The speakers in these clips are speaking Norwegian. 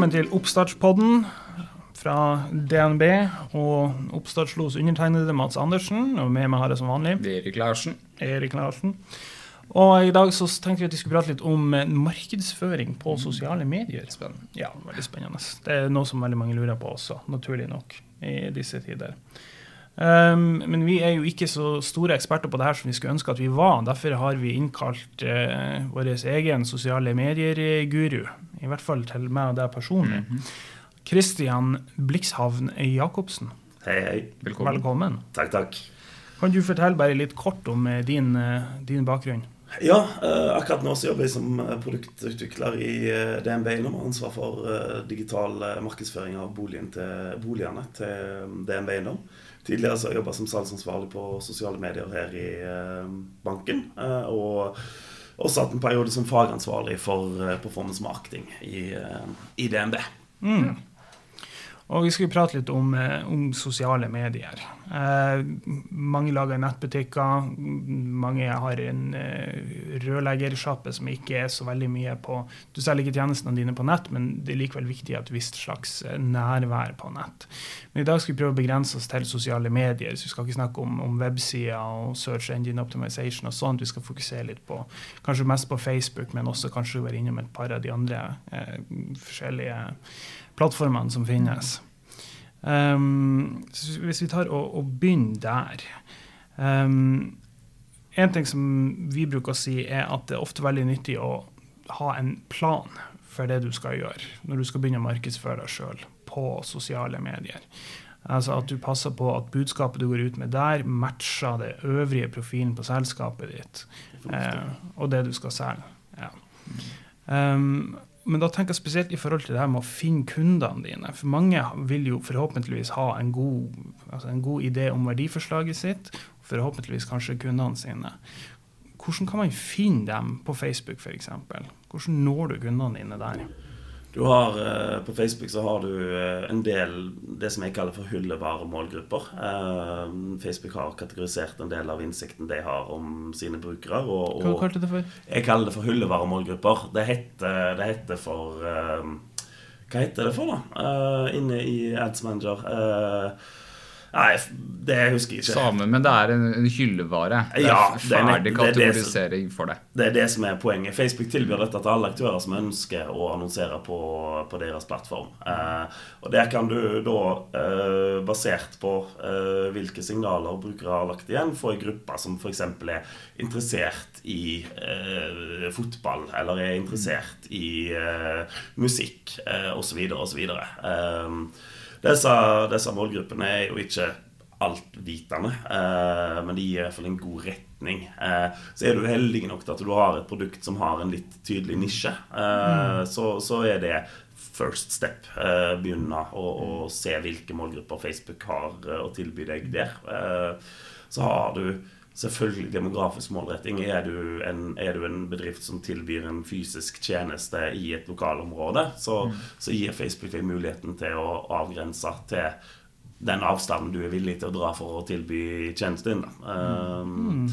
velkommen til Oppstartspodden fra DNB og oppstartslos undertegnede Mats Andersen. Og med meg har jeg som vanlig Erik Larsen. Erik Larsen. Og i dag så tenkte vi at vi skulle prate litt om eh, markedsføring på sosiale medier. Spennende. Ja, veldig spennende. Det er noe som veldig mange lurer på også, naturlig nok, i disse tider. Um, men vi er jo ikke så store eksperter på det her som vi skulle ønske at vi var. Derfor har vi innkalt uh, vår egen sosiale medier-guru, i hvert fall til meg og deg personlig. Kristian Blikshavn Jacobsen, Hei, hei. Velkommen. velkommen. Takk, takk. Kan du fortelle bare litt kort om eh, din, eh, din bakgrunn? Ja, eh, akkurat nå så jobber jeg som produktutvikler i DNB Eiendom. Har ansvar for digital markedsføring av boligen til, boligene til DNB Eiendom. Tidligere så har jeg jobba som salgsansvarlig på sosiale medier her i eh, banken. eh, Og også hatt en periode som fagansvarlig for eh, performance marketing i, i DNB. Mm. Og vi skal jo prate litt om, om sosiale medier. Eh, mange lager nettbutikker. Mange har en eh, rørleggersjappe som ikke er så veldig mye på Du selger ikke tjenestene dine på nett, men det er likevel viktig at et visst slags nærvær på nett. Men i dag skal vi prøve å begrense oss til sosiale medier, så vi skal ikke snakke om, om websider og search engine optimization og sånt. Vi skal fokusere litt på kanskje mest på Facebook, men også kanskje være innom et par av de andre eh, forskjellige plattformene som finnes. Um, hvis vi tar og, og begynner der um, En ting som vi bruker å si, er at det er ofte veldig nyttig å ha en plan for det du skal gjøre når du skal begynne å markedsføre deg sjøl på sosiale medier. Altså At du passer på at budskapet du går ut med der, matcher det øvrige profilen på selskapet ditt eh, og det du skal selge. Ja. Um, men da tenker jeg spesielt i forhold til det her med å finne kundene dine. For mange vil jo forhåpentligvis ha en god, altså en god idé om verdiforslaget sitt. Forhåpentligvis kanskje kundene sine. Hvordan kan man finne dem på Facebook f.eks.? Hvordan når du kundene dine der? Du har, eh, På Facebook så har du eh, en del det som jeg kaller for hyllevare målgrupper. Facebook har kategorisert en del av innsikten de har om sine brukere. Og, Hva og kalte du det for? jeg kaller det for hyllevaremålgrupper. Det heter, det heter for eh, Hva heter det for, da? Eh, inne i Ads Manager. Nei, det husker jeg ikke. Samme, men det er en, en hyllevare. Det er Ja, det er ferdig er det som- for det. Det er det som er poenget. Facebook tilbyr dette til alle aktører som ønsker å annonsere på, på deres plattform. Eh, og Der kan du da, eh, basert på eh, hvilke signaler brukere har lagt igjen, få en gruppe som f.eks. er interessert i eh, fotball, eller er interessert i eh, musikk, eh, osv., osv. Disse, disse målgruppene er jo ikke altvitende, eh, men de gir i hvert fall en god retning. Eh, så er du heldig nok til at du har et produkt som har en litt tydelig nisje, eh, så, så er det first step. Eh, begynne å, å se hvilke målgrupper Facebook har eh, å tilby deg der. Eh, så har du selvfølgelig demografisk målretting. Er du, en, er du en bedrift som tilbyr en fysisk tjeneste i et lokalområde, så, så gir Facebook deg muligheten til å avgrense til den avstanden du er villig til å dra for å tilby tjenesten din. Um, mm.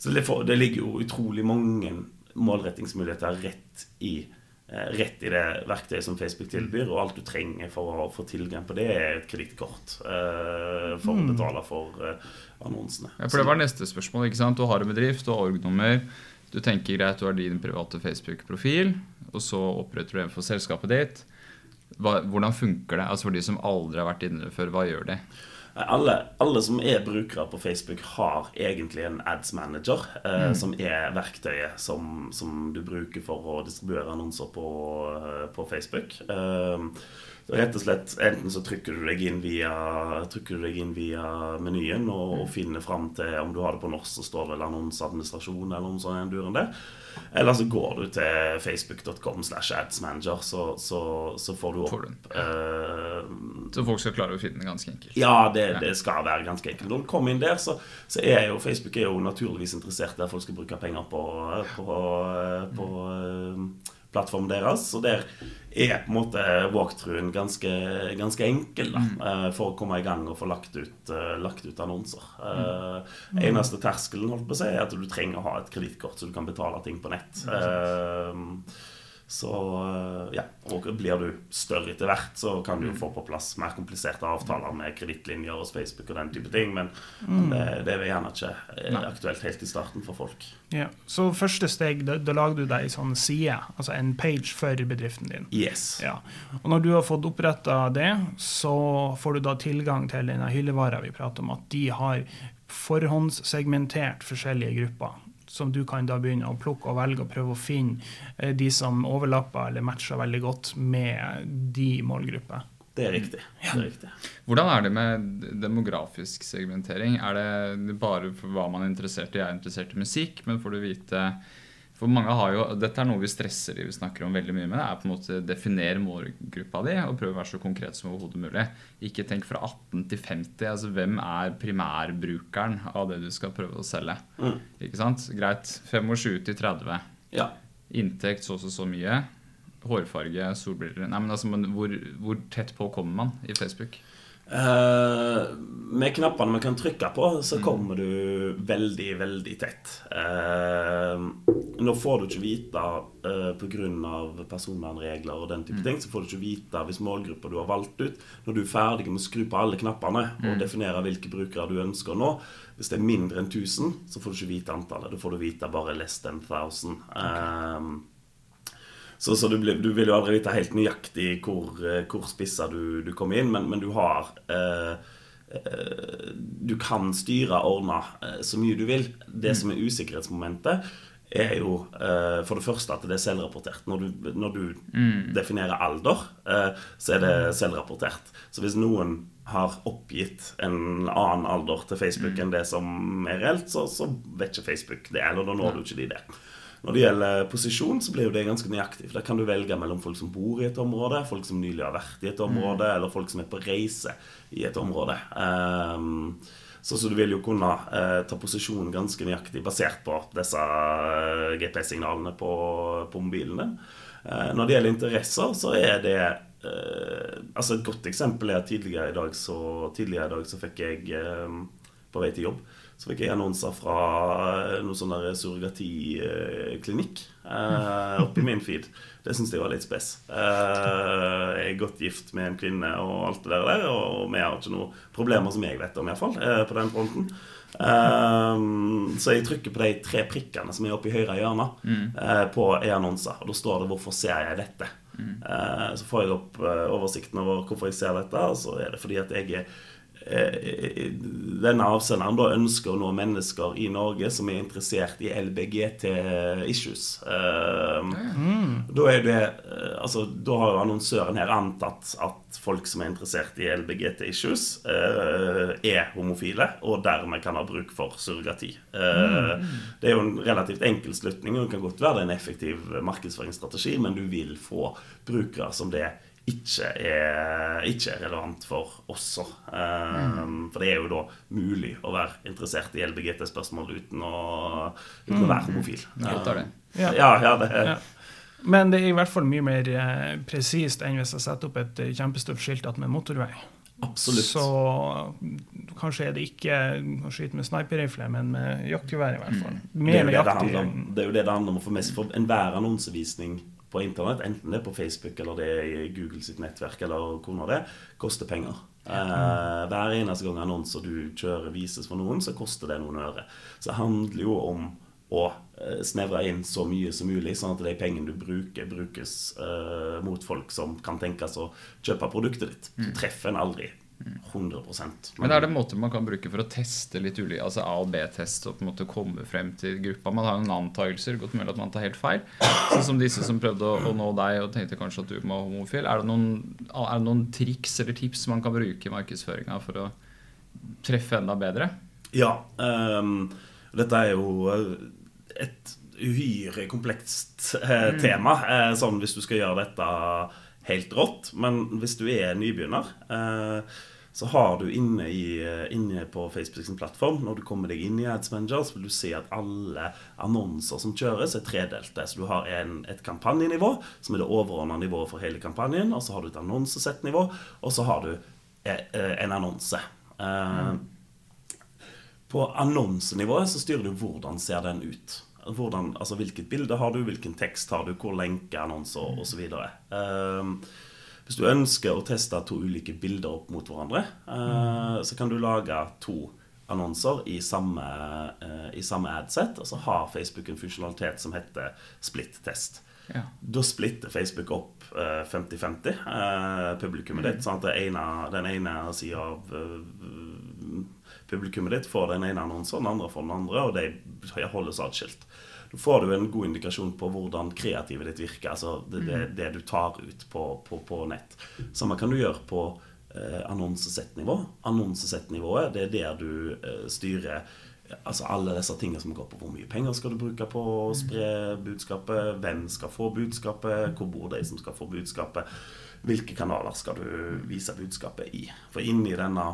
Så det, for, det ligger jo utrolig mange målrettingsmuligheter rett i, rett i det verktøyet som Facebook tilbyr, og alt du trenger for å få tilgang på det, er et kredittkort eh, for å betale for eh, annonsene. Ja, for det var neste spørsmål. ikke sant? Du har en bedrift, du har org-nummer. Du tenker greit, du har din private Facebook-profil, og så oppretter du en for selskapet ditt. Hva, hvordan funker det? Altså For de som aldri har vært inne før, hva gjør de? Alle, alle som er brukere på Facebook, har egentlig en ads manager, eh, som er verktøyet som, som du bruker for å distribuere annonser på, eh, på Facebook. Eh, rett og slett Enten så trykker du deg inn via, du deg inn via menyen og, og finner fram til Om du har det på norsk, så står det vel annonseadministrasjon eller noe sånt. en det. Eller så går du til facebook.com slash adsmanager, så, så, så får du Får du opp eh, Så folk skal klare å finne det ganske enkelt. ja, det, det skal være ganske enkelt. Når du kommer inn der, så, så er jo Facebook er jo naturligvis interessert der folk skal bruke penger på, på, på eh, plattformen deres. Så der er på en måte walkthroughen ganske, ganske enkel da, mm. for å komme i gang og få lagt ut, eh, lagt ut annonser. Mm. Eneste terskelen holdt på å si, er at du trenger å ha et kredittkort så du kan betale ting på nett. Eh, Så eh, ja, og Blir du større etter hvert, så kan du jo få på plass mer kompliserte avtaler med kredittlinjer og Facebook og den type ting, men det, det er gjerne ikke eh, aktuelt helt i starten for folk. Ja. Så første steg, da, da lager du deg en sånn side, altså en page for bedriften din. Yes. Ja. Og når du har fått oppretta det, så får du da tilgang til denne hyllevara vi prater om, at de har forhåndssegmentert forskjellige grupper. Som du kan da begynne å plukke og velge og prøve å finne eh, de som overlapper eller matcher veldig godt med de målgrupper. Det er riktig. Det er riktig. Hvordan er det med demografisk segmentering? Er det bare for hva man er interessert i? Jeg er interessert i musikk, men får du vite For mange har jo, Dette er noe vi stresser i, vi snakker om veldig mye med. Det er på en måte Definere målgruppa di og prøve å være så konkret som overhodet mulig. Ikke tenk fra 18 til 50. altså Hvem er primærbrukeren av det du skal prøve å selge? Mm. Ikke sant? Greit. 25 til 30. Ja. Inntekt så og så, så mye. Hårfarge, solbriller Nei, men altså, men hvor, hvor tett på kommer man i Facebook? Eh, med knappene man kan trykke på, så kommer du veldig, veldig tett. Eh, nå får du ikke vite uh, pga. personvernregler og den type ting, så får du ikke vite hvis målgruppa du har valgt ut Når du er ferdig med å skru på alle knappene og definere hvilke brukere du ønsker nå Hvis det er mindre enn 1000, så får du ikke vite antallet. Da får du vite bare less than 1000. Eh, så, så du, blir, du, vil jo aldri vite helt nøyaktig hvor, eh, hvor spissa du, du kommer inn, men, men du har eh, eh, Du kan styre og ordne eh, så mye du vil. Det som er usikkerhetsmomentet, er jo eh, for det første at det er selvrapportert. Når du, når du definerer alder, eh, så er det selvrapportert. Så hvis noen har oppgitt en annen alder til Facebook enn det som er reelt, så, så vet ikke Facebook det, eller da når du ikke de det. Når det gjelder posisjon, så blir jo det ganske nøyaktig. For Der kan du velge mellom folk som bor i et område, folk som nylig har vært i et område, eller folk som er på reise i et område. Um, så, så du vil jo kunne eh, ta posisjonen ganske nøyaktig basert på disse eh, GPS-signalene på, på mobilen din. Eh, når det gjelder interesser, så er det eh, Altså Et godt eksempel er at tidligere i dag så, i dag så fikk jeg eh, på vei til jobb så fikk jeg annonser fra eh, noe sånn surrogatiklinikk eh, oppi min feed. Det syns jeg var litt spes. Eh, jeg er godt gift med en kvinne og alt det der, og vi har ikke noen problemer som jeg vet om, iallfall, eh, på den fronten. Um, så jeg trykker på de tre prikkene som er oppe i høyre hjørne eh, på e-annonser, og da står det 'Hvorfor ser jeg dette?' Eh, så får jeg opp uh, oversikten over hvorfor jeg ser dette, og så er det fordi at jeg er denne avsenderen da ønsker å nå mennesker i Norge som er interessert i LBGT-issues. Da er det eh, Altså, da har jo annonsøren her antatt at folk som er interessert i LBGT-issues, eh, er homofile, og dermed kan ha bruk for surrogati. Mm. Det er jo en relativt enkel slutning, og det kan godt være det er en effektiv markedsføringsstrategi, men du vil få brukere som det ikke er, ikke er relevant for også. Um, For det er jo da mulig å være interessert i LBGT-spørsmål uten, å- uten å være homofil. Jeg tar det. Ja. Ja, ja, det er Ja. Men det er i hvert fall mye mer eh, presist enn hvis jeg setter opp et eh, kjempestort skilt attmed motorvei. absolutt. Så mm, kanskje er det ikke å skyte med sniperrifle, men med jaktgevær i hvert fall. Mm. det, er det, det, det er jo det det handler om å få med seg. For enhver annonsevisning på internett, enten det er på Facebook eller det er i Google sitt nettverk, eller hvor nå det er, koster penger. Eh, hver eneste gang annonser du kjører vises for noen, så koster det noen øre. Så det handler jo om å eh, snevre inn så mye som mulig, sånn at de pengene du bruker, brukes eh, mot folk som kan tenkes å kjøpe produktet ditt. Du treffer en aldri 100% Men er det måter man kan bruke for å teste litt ulike, altså A- og B-test og på en måte komme frem til gruppa? Man har jo noen antakelser, godt mulig at man tar helt feil. Sånn som disse som prøvde å, å nå deg og tenkte kanskje at du var homofil. Er det, noen, er det noen triks eller tips man kan bruke i markedsføringa for å treffe enda bedre? Ja. Um, dette er jo et uhyre komplekst eh, tema, eh, sånn hvis du skal gjøre dette helt rått. Men hvis du er nybegynner, eh, så har du inne, i, eh, inne på Facebook sin plattform, når du kommer deg inn i Ads Manager, så vil du se at alle annonser som kjøres, er tredelte. Så du har en, et kampanjenivå, som er det overordna nivået for hele kampanjen, og så har du et annonsesettnivå, og så har du eh, en annonse. Mm. på annonsenivået så styrer du hvordan ser den ut. Hvordan, altså Hvilket bilde har du, hvilken tekst har du, hvor lenke, annonser osv. Uh, hvis du ønsker å teste to ulike bilder opp mot hverandre, uh, så kan du lage to annonser i samme, i samme adset. Og så har Facebook en funksjonalitet som heter split-test. Ja. Da splitter Facebook opp 50-50 eh, publikummet ditt. Sånn at ene, den ene sida av publikummet ditt får den ene annonsen, den andre får den andre, og de holdes atskilt. Da får du en god indikasjon på hvordan kreativet ditt virker. altså Det, det, mm. det du tar ut på, på, på nett. Samme kan du gjøre på eh, annonsesettnivå. Annonsesettnivået, det er der du eh, styrer altså alle disse tingene som går på hvor mye penger skal du bruke på å mm. spre budskapet, hvem skal få budskapet, hvor bor de som skal få budskapet, hvilke kanaler skal du vise budskapet i. For inni denne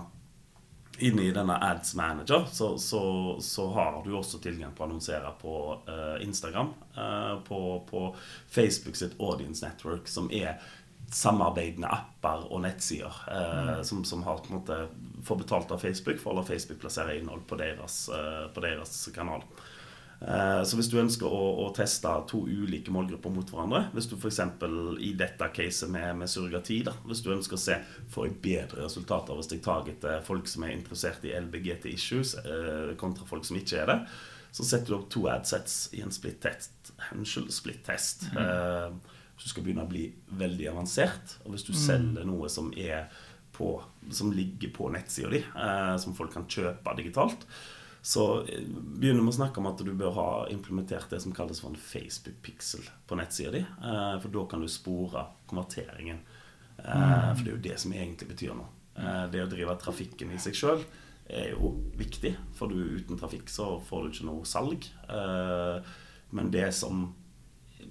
inni denne Ads Manager så, så, så, har du også tilgang på å annonsere på uh, Instagram. Uh, på, på, Facebook sitt Audience Network, som er samarbeidende apper og nettsider eh, som, som, har på en måte får betalt av Facebook for å la Facebook plassere innhold på deres, på deres kanal. Eh, så hvis du ønsker å, å, teste to ulike målgrupper mot hverandre Hvis du f.eks. i dette caset med, med surrogati da, Hvis du ønsker å se får jeg bedre resultater hvis jeg tar etter folk som er interessert i LBGT issues, eh, kontra folk som ikke er det, så setter du opp to adsets i en split-test. Unnskyld, split-test. Mm. Eh, hvis du skal begynne å bli veldig avansert, og hvis du mm. selger noe som på, som ligger på nettsida di, eh, som folk kan kjøpe digitalt, så eh, begynner vi å snakke om at du bør ha implementert det som kalles for en Facebook-pixel på nettsida di. Eh, for da kan du spore konverteringen. Eh, mm. For det er jo det som egentlig betyr noe. Det å drive trafikken i seg sjøl er jo viktig, for du, uten trafikk så får du ikke noe salg. Men det som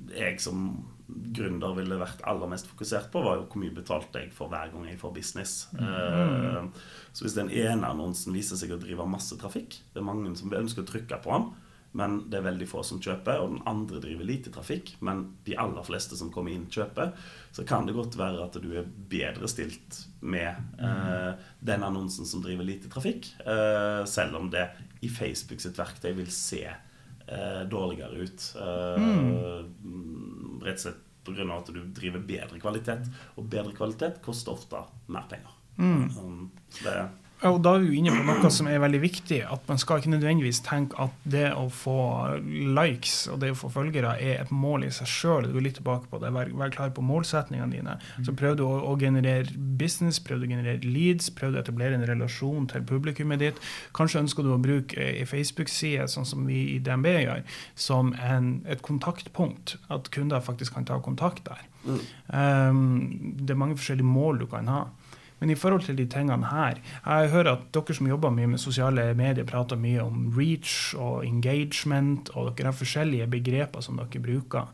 jeg som gründer ville vært aller mest fokusert på, var jo hvor mye betalte jeg for hver gang jeg får business. Mm. Så hvis den ene annonsen viser seg å drive masse trafikk, det er mange som ønsker å trykke på den, men det er veldig få som kjøper, og den andre driver lite trafikk, men de aller fleste som kommer inn, kjøper, så kan det godt være at du er bedre stilt med eh, den annonsen som driver lite trafikk, eh, selv om det i Facebook sitt verktøy vil se eh, dårligere ut. Eh, mm. Rett og slett pga. at du driver bedre kvalitet, og bedre kvalitet koster ofte mer penger. Mm. Um, det og da er vi inne på noe som er veldig viktig. At man skal ikke nødvendigvis tenke at det å få likes og det å få følgere er et mål i seg sjøl. Du er litt tilbake på det. Vær, vær klar på målsetningene dine. Så prøv du å, å, generere business, prøv du å generere leads, prøv du å etablere en relasjon til publikummet ditt. Kanskje ønsker du å bruke ei Facebook-side, sånn som vi i DNB gjør, som en, et kontaktpunkt. At kunder faktisk kan ta kontakt der. Mm. Um, det er mange forskjellige mål du kan ha. Men i forhold til de tingene her Jeg hører at dere som jobber mye med sosiale medier, prater mye om reach og engagement, og dere har forskjellige begreper som dere bruker.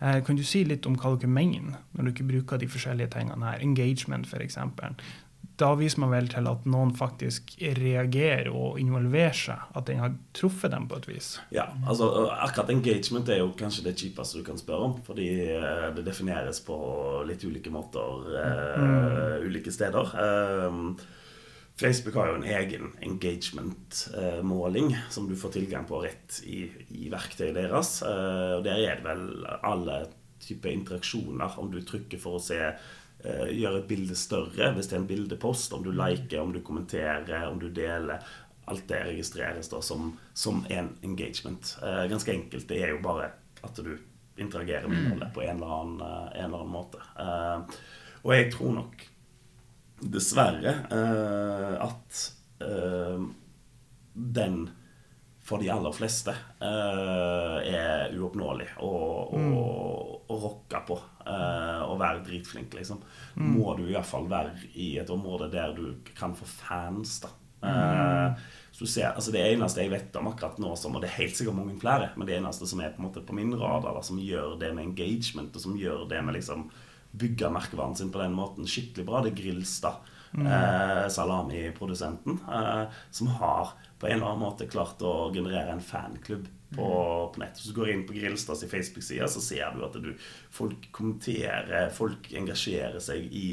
Eh, kan du si litt om hva dere mener når dere bruker de forskjellige tingene her? Engagement, f.eks da viser man vel til at noen faktisk reagerer og involverer seg. At den har truffet dem på et vis. Ja, altså akkurat engagement er jo kanskje det kjipeste du kan spørre om. Fordi eh, det defineres på litt ulike måter mm. uh, ulike steder. Uh, Facebook har jo en egen engagement-måling som du får tilgang på rett i, i verktøyet deres. og Der er det vel alle typer interaksjoner. Om du trykker for å se Eh, gjøre et bilde større hvis det er en bildepost. Om du liker, om du kommenterer, om du deler. Alt det registreres da som, som en engagement. Eh, ganske enkelt. Det er jo bare at du interagerer med innholdet på en eller annen, eh, en eller annen måte. Eh, og jeg tror nok dessverre eh, at eh, den for de aller fleste er uoppnåelig å, å, mm. å rocke på uh, og være dritflink, liksom. Mm. Må du iallfall være i et område der du kan få fans, da. Uh, så du ser, altså Det eneste jeg vet om akkurat nå, som, og det er helt sikkert mange flere, men det eneste som er på en måte på min radar, da, som gjør det med engagement, og som gjør det med liksom bygge merkevaren sin på den måten skikkelig bra, det er Grilstad. Mm. Eh, Salami-produsenten, eh, som har på en eller annen måte klart å generere en fanklubb på, på nett. Hvis du går inn på Grilstads Facebook-side, så ser du at du, folk kommenterer, folk engasjerer seg i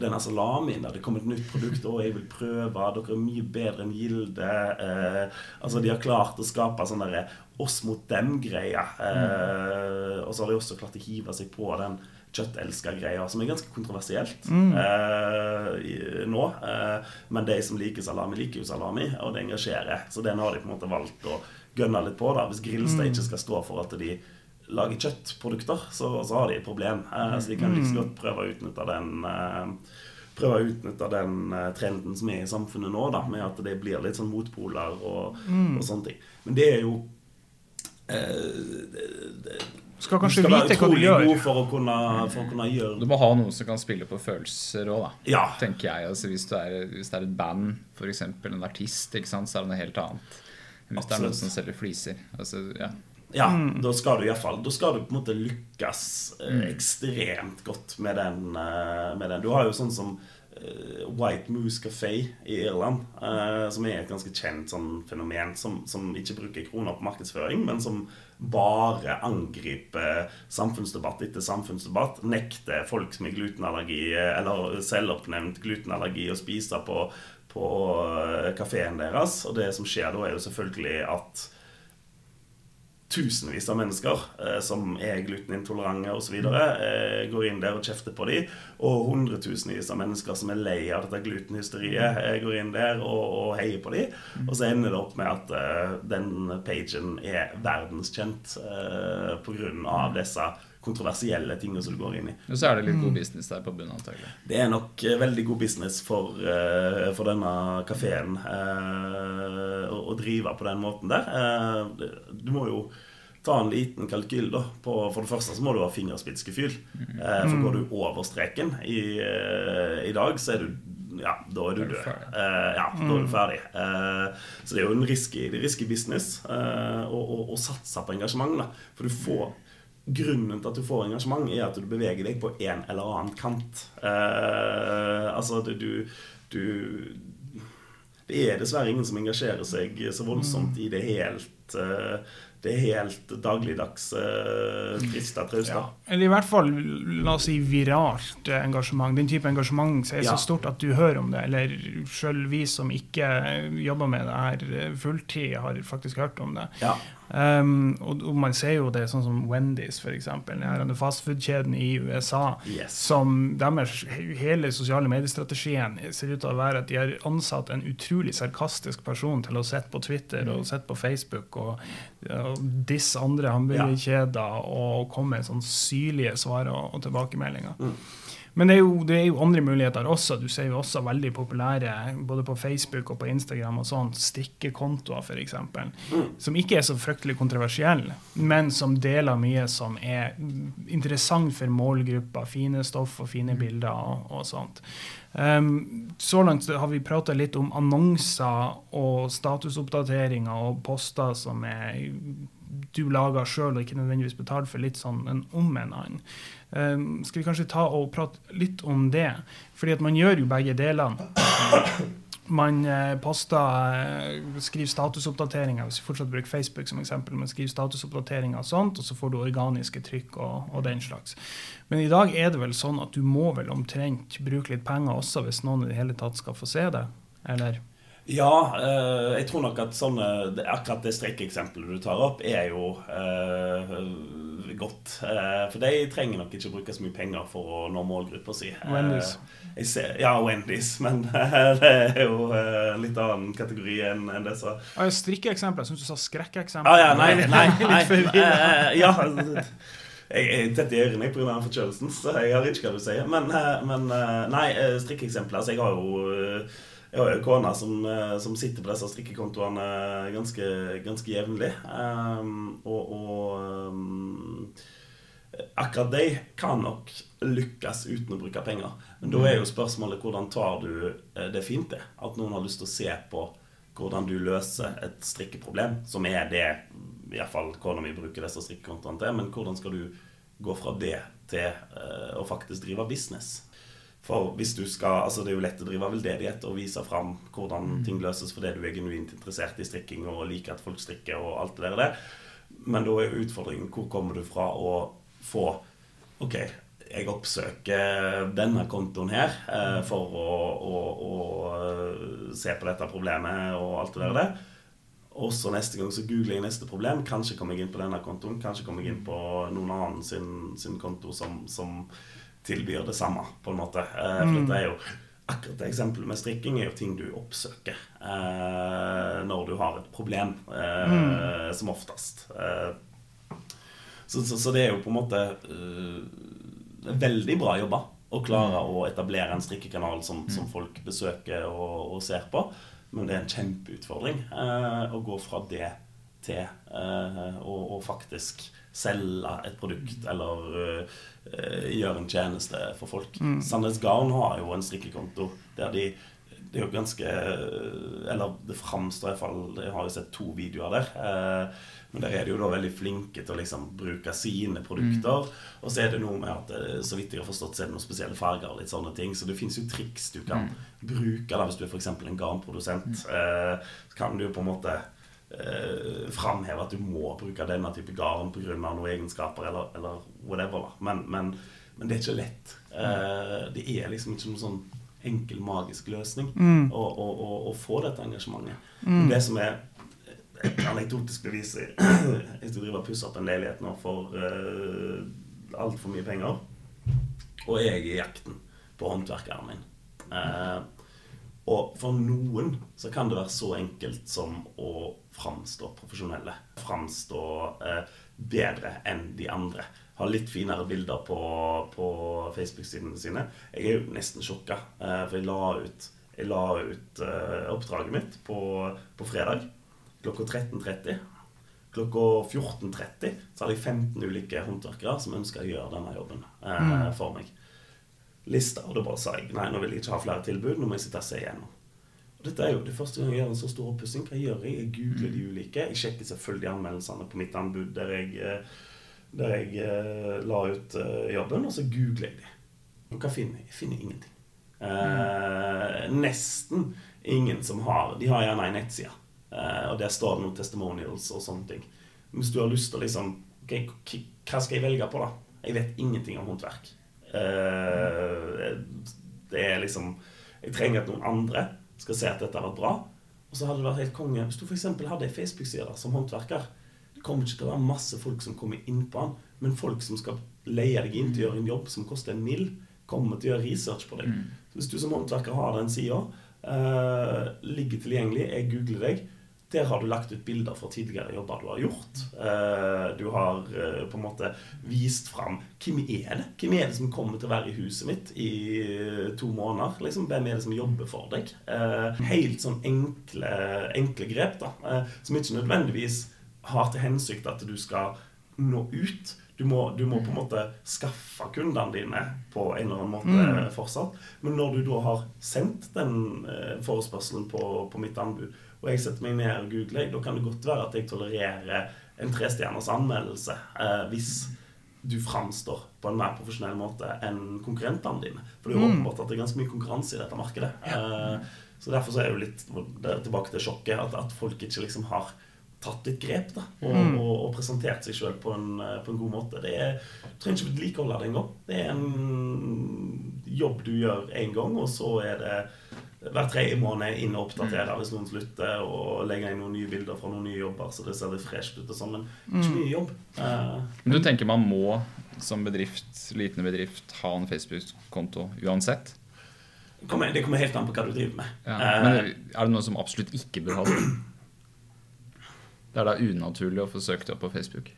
denne salamien. Det kommer et nytt produkt, og jeg vil prøve. Dere er mye bedre enn Gilde. Eh, altså De har klart å skape sånn derre oss mot dem-greia. Eh, og så har de også klart å hive seg på den kjøttelsker-greia, som er ganske kontroversielt eh, i- nå. Eh, men de som liker salami, liker jo salami, og det engasjerer. Så den har de på en måte valgt å gønne litt på. da Hvis Grilstad ikke skal stå for at de lager kjøttprodukter, så, så har de et problem. Eh, så de kan like så godt prøve å utnytte den eh, Prøve å utnytte den eh, trenden som er i samfunnet nå, da med at det blir litt sånn motpoler og, og sånne ting. Men det er jo Skal Du kanskje skal vite hva du gjør. god for å kunne, for å kunne gjøre Du må ha noen som kan spille på følelser òg, da. Ja. Tenker jeg. Altså, hvis, du er, hvis det er et band, f.eks. en artist, ikke sant, så er det noe helt annet. Hvis hvis det er noen som selger fliser altså, ja. Ja, Mm. da skal du iallfall Da skal du på en måte lykkes eh, Mm. ekstremt godt med den, eh, med den. Du har jo sånn som White Moose Café i Irland, eh, som er et ganske kjent sånn fenomen, som, som ikke bruker kroner på markedsføring, men som bare angriper samfunnsdebatt etter samfunnsdebatt. Nekter folk som har glutenallergi, eller selvoppnevnt glutenallergi, å spise på, på eh, kafeen deres. Og det som skjer da, er jo selvfølgelig at tusenvis av mennesker eh, som er glutenintolerante osv. Eh, går inn der og kjefter på dem. Og hundretusenvis av mennesker som er lei av dette glutenhysteriet, eh, går inn der og, og heier på dem. Og så ender det opp med at eh, den pagen er verdenskjent eh, pga. disse kontroversielle tingene som du går inn i. Og så er det litt god business der på bunnen, antagelig. Det er nok eh, veldig god business for, eh, for denne kafeen eh, å, drive på den måten der. Eh, du må jo ta en liten kalkyl. da på, For det første så må du ha fingerspitzgefühl. Eh, for går du over streken i, i dag, så er du ja, da er du død. Uh, Eh, ja, da er du ferdig. Uh, så det er jo en risky, risky business eh, å, å, å satse på engasjement. da For du får Grunnen til at du får engasjement, er at du beveger deg på en eller annen kant. Eh, altså, du, du, du Det er dessverre ingen som engasjerer seg så voldsomt i det helt eh, Det helt dagligdags uh, triste, trauste. Ja. Eller i hvert fall la oss si viralt eh, engasjement. Den type engasjement er Ja. så stort at du hører om det. Eller sjøl vi som ikke jobber med det her eh, fulltid, har faktisk hørt om det. Ja. Um, og, og man ser jo det sånn som Wendy's, f.eks. Den fastfood-kjeden i USA. Yes. Som deres hele sosiale mediestrategien ser ut til å være at de har ansatt en utrolig sarkastisk person til å sitte på Twitter og sitte på Facebook og, og disse andre hamburgerkjeder og komme med sånn syrlige svar og, og tilbakemeldinger. Men det er, jo, det er jo andre muligheter også. Du ser jo også veldig populære både på Facebook og på Instagram og sånn, strikkekontoer f.eks. Som ikke er så fryktelig kontroversielle, men som deler mye som er interessant for målgruppa. Fine stoff og fine bilder og, og sånt. Um, så langt har vi prata litt om annonser og statusoppdateringer og poster som er du lager sjøl og ikke nødvendigvis betaler for, litt sånn en om en annen. Um, skal vi kanskje ta og prate litt om det? Fordi at man gjør jo begge delene. Man eh, poster, eh, skriver statusoppdateringer, hvis vi fortsatt bruker Facebook som eksempel, Man skriver statusoppdateringer og sånt, og så får du organiske trykk og, og den slags. Men i dag er det vel sånn at du må vel omtrent bruke litt penger også hvis noen i det hele tatt skal få se det? Eller? Ja, eh, jeg tror nok at sånne, akkurat det strekkeksempelet du tar opp, er jo eh, godt. Eh, for de trenger nok ikke bruke så mye penger for å nå målgruppa si. Eh, Wendy's. ser, ja, Wendy's, men det er jo en litt annen kategori enn det. Så. Ah, ja, Strikkeeksempel. Jeg syns du sa skrekkeksempel. Ah, ja, nei, nei, nei, eh, ja, jeg er tett i ørene pga. forkjølelsen, så jeg har ikke hva du sier. Men, men nei, strikkeeksempler. Altså, jeg har jo jeg har jo kona som, eh, som sitter på disse strikkekontoene ganske, ganske jevnlig. Um, og og um, akkurat de kan nok lykkes uten å bruke penger. Men da er jo spørsmålet hvordan tar du eh, det fint det? At noen har lyst til å se på hvordan du løser et strikkeproblem, som er det i hvert fall kona mi bruker disse strikkekontoene til. Men hvordan skal du gå fra det til uh, å faktisk drive business? For hvis du skal, altså Det er jo lett å drive veldedighet og vise fram hvordan ting løses fordi du er genuint interessert i strikking og liker at folk strikker og alt det der. Men da er utfordringen hvor kommer du fra å få Ok, jeg oppsøker denne kontoen her eh, for å, å, å, eh, se på dette problemet og alt det der. Og så neste gang så googler jeg neste problem. Kanskje kommer jeg inn på denne kontoen. Kanskje kommer jeg inn på noen annen sin, sin konto som, som, tilbyr det samme, på en måte. Eh, for dette er jo akkurat det eksempelet med strikking er jo ting du oppsøker eh, når du har et problem, eh, mm. som oftest. Eh, så, så, så, det er jo på en måte uh, veldig bra jobba å klare å etablere en strikkekanal som, mm. som folk besøker og, og, ser på. Men det er en kjempeutfordring uh, å gå fra det til å, å, faktisk selge et produkt mm. eller gjøre en tjeneste for folk. Mm. Sandnes Garn har jo en strikkekonto der de det er jo ganske Eller det framstår iallfall Jeg har jo sett to videoer der. Men der er de jo da veldig flinke til å liksom bruke sine produkter. Mm. Og så er det noe med at eh, så vidt jeg har forstått, så er det noen spesielle farger og litt sånne ting. Så det fins jo triks du kan mm. bruke da, hvis du er f.eks. en garnprodusent. Mm. Eh, så kan du jo på en måte eh, framheve at du må bruke denne type garn pga. noen egenskaper eller, eller whatever. Men, men, men, det er ikke lett. Eh, det er liksom ikke noen sånn enkel, magisk løsning mm. å, å, å, å, få dette engasjementet. Mm. Det som er et anekdotisk bevis Jeg skal drive og pusse opp en leilighet nå for uh, altfor mye penger. Og jeg er i jakten på håndverkeren min. Uh, og for noen så kan det være så enkelt som å framstå profesjonelle. Framstå eh, bedre enn de andre. Ha litt finere bilder på, på Facebook-sidene sine. Jeg er jo nesten sjokka, eh, for jeg la ut, jeg la ut oppdraget mitt på, på fredag klokka 13.30. Klokka 14.30 så hadde jeg 15 ulike håndverkere som ønska å gjøre denne jobben eh, mm. for meg. Lista, og da bare sa jeg nei, nå vil jeg ikke ha flere tilbud, nå må jeg sitte og se igjennom. Og dette er jo det første gang jeg gjør en så stor oppussing. Hva gjør jeg? Jeg googler de ulike. Jeg sjekker selvfølgelig anmeldelsene på mitt anbud der jeg, eh, der jeg uh, la ut uh, jobben, og så googler jeg de. Og hva finner jeg? Jeg finner ingenting. Mm. Nesten ingen som har De har gjerne ei nettside Uh, og der står det noen testimonials og sånne ting. Hvis du har lyst til å liksom okay, Hva skal jeg velge på, da? Jeg vet ingenting om håndverk. Uh, det er liksom Jeg trenger at noen andre skal se at dette har vært bra. Og så hadde det vært helt konge hvis du f.eks. hadde ei Facebook-side som håndverker. Det kommer ikke til å være masse folk som kommer inn på den, men folk som skal leie deg inn til å gjøre en jobb som koster en mill., kommer til å gjøre research på deg. Så Hvis du som håndverker har den sida, uh, ligger tilgjengelig, jeg googler deg der har du lagt ut bilder fra tidligere jobber du har gjort. Eh, du har eh, på en måte vist fram hvem er det Hvem er det som kommer til å være i huset mitt i eh, to måneder? Liksom, hvem er det som jobber for deg? Helt sånn enkle, enkle grep da, som ikke nødvendigvis har til hensikt at du skal nå ut. Du må, du må, på en måte skaffe kundene dine på en eller annen måte mm. fortsatt. Men når du da har sendt den forespørselen på, på mitt anbud, og jeg setter meg ned og googler, da kan det godt være at jeg tolererer en trestjerners anmeldelse eh, hvis du framstår på en mer profesjonell måte enn konkurrentene dine. For det er jo mm. åpenbart at det er ganske mye konkurranse i dette markedet. Eh, så derfor så er det jo litt tilbake til sjokket at, at folk ikke liksom har tatt litt grep da, og, mm. og, og presentert seg sjøl på, eh, på, en god måte. Det er, du trenger ikke vedlikeholde det engang. Det er en jobb du gjør én gang, og så er det hver tredje måned inn og oppdatere mm. hvis noen slutter, og legge inn noen nye bilder fra noen nye jobber, så det ser litt fresht ut og sånn, men ikke mm. mye jobb. Uh, men du tenker man må som bedrift, liten bedrift ha en Facebook-konto uansett? Kommer, det kommer, helt an på hva du driver med. Ja, men er det noen som absolutt ikke bør ha det? Det er da unaturlig å få søkt opp på Facebook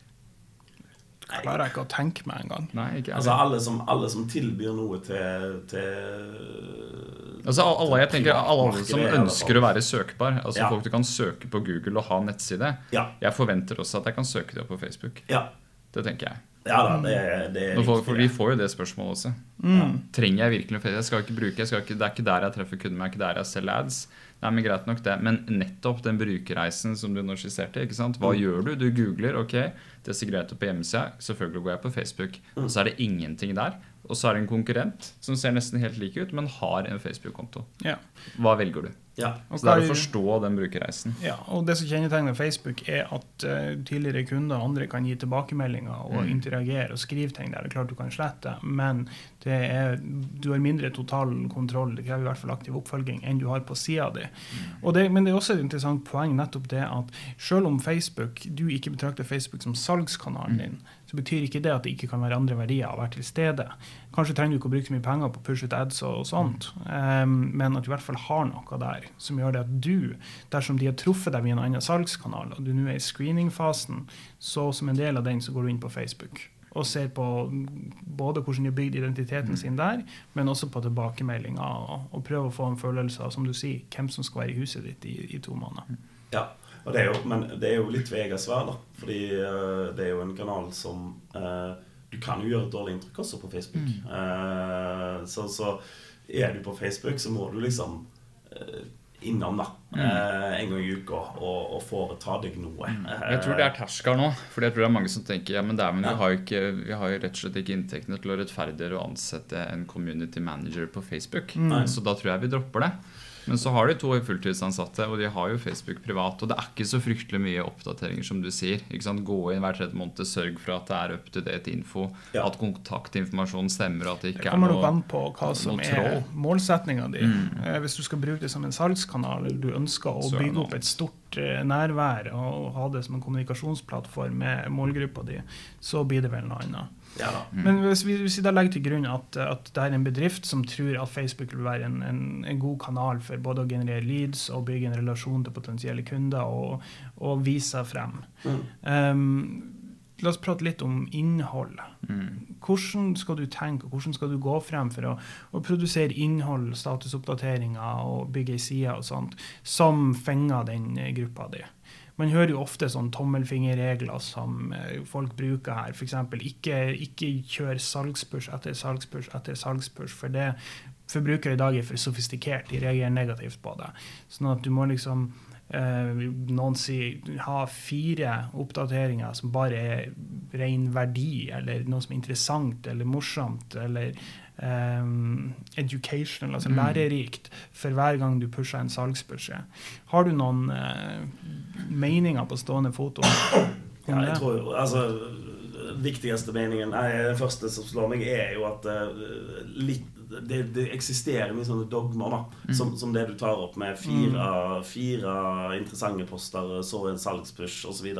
klarer ikke å tenke meg engang. Altså alle som, alle som tilbyr noe til, til Altså Alle jeg tenker, alle som ønsker å være søkbar. Altså ja. Folk du kan søke på Google og ha nettside. Ja. Jeg forventer også at jeg kan søke det opp på Facebook. Ja. Det tenker jeg. Ja da, det, det er for, for, Vi får jo det spørsmålet også. Mm. Trenger jeg virkelig Facebook? Jeg skal ikke bruke, skal ikke, Det er ikke der jeg treffer kunden, det er ikke der jeg selger ads. Nei, men greit nok det, men nettopp den brukerreisen som du nå skisserte. ikke sant? Hva mm. gjør du? Du googler. ok, Det ser greit ut på hjemmesida. Selvfølgelig går jeg på Facebook. Mm. Og så er det ingenting der. Og så er det en konkurrent som ser nesten helt lik ut, men har en Facebook-konto. Ja. Hva velger du? Ja. Så det er å forstå den brukerreisen. Ja, og det som kjennetegner Facebook, er at uh, tidligere kunder og andre kan gi tilbakemeldinger og mm. interagere og skrive ting der. Det er klart du kan slette, men er, du har mindre total kontroll. Det krever i hvert fall aktiv oppfølging enn du har på sida di. Mm. Det, men det er også et interessant poeng nettopp det at selv om Facebook, du ikke betrakter Facebook som salgskanalen mm. din, så betyr ikke det at det ikke kan være andre verdier å være til stede. Kanskje trenger du ikke å bruke så mye penger på push it ads og, sånt, um, men at du i hvert fall har noe der som gjør det at du, dersom de har truffet deg via en annen salgskanal, og du nå er i screeningfasen, så som en del av den så går du inn på Facebook og ser på både hvordan de har bygd identiteten sin der, men også på tilbakemeldinger, og, og prøver å få en følelse av som du sier, hvem som skal være i huset ditt i, i to måneder. Ja, det jo, men det er jo litt Vegas vær, da. Fordi uh, det er jo en kanal som uh, Du kan jo gjøre et dårlig inntrykk også på Facebook. Mm. Uh, så, så, er du på Facebook, så må du liksom innom da, mm. en gang i uka og, og foreta deg noe. Mm. Jeg tror det er terskelen nå. For jeg tror det er mange som tenker ja, men, det er, men ja. vi, har ikke, vi har jo rett og slett ikke inntektene til å rettferdiggjøre å ansette en community manager på Facebook. Mm. Så da tror jeg vi dropper det. Men så har de to fulltidsansatte, og de har jo Facebook privat. Og det er ikke så fryktelig mye oppdateringer, som du sier. Gå inn hver tredje måned, sørg for at det er up to date info. Ja. At kontaktinformasjonen stemmer, at det ikke det er noe Det kommer nok an på hva som er målsettinga di. Mm. Eh, hvis du skal bruke det som en salgskanal, eller du ønsker å bygge opp et stort eh, nærvær og ha det som en kommunikasjonsplattform med målgruppa di, så blir det vel noe annet. Ja, mm. Men hvis vi, hvis vi, da legger til grunn at, at, det er en bedrift som tror at Facebook vil være en, en, en, god kanal for både å generere leads og bygge en relasjon til potensielle kunder og, og vise seg frem mm. um, La oss prate litt om innhold. Mm. Hvordan skal du tenke, og hvordan skal du gå frem for å, å produsere innhold, statusoppdateringer og bygge ei side og sånt, som fenger den gruppa di? Man hører jo ofte sånn tommelfingerregler som eh, folk bruker her. F.eks. Ikke, ikke kjør salgspush etter salgspush etter salgspush, for det forbrukere i dag er for sofistikert. De reagerer negativt på det. Sånn at du må liksom eh, noen sier ha fire oppdateringer som bare er ren verdi, eller noe som er interessant eller morsomt, eller um, educational, altså mm. lærerikt, for hver gang du pusher en salgsbeskjed. Har du noen uh, meninger på stående foto? Ja, jeg tror jo, altså viktigste meningen nei, Den første som slår meg, er jo at uh, litt, det, det, eksisterer mye sånne dogmer, da. Mm. Som, som, det du tar opp med fire, mm. fire interessante poster, så en salgspush osv.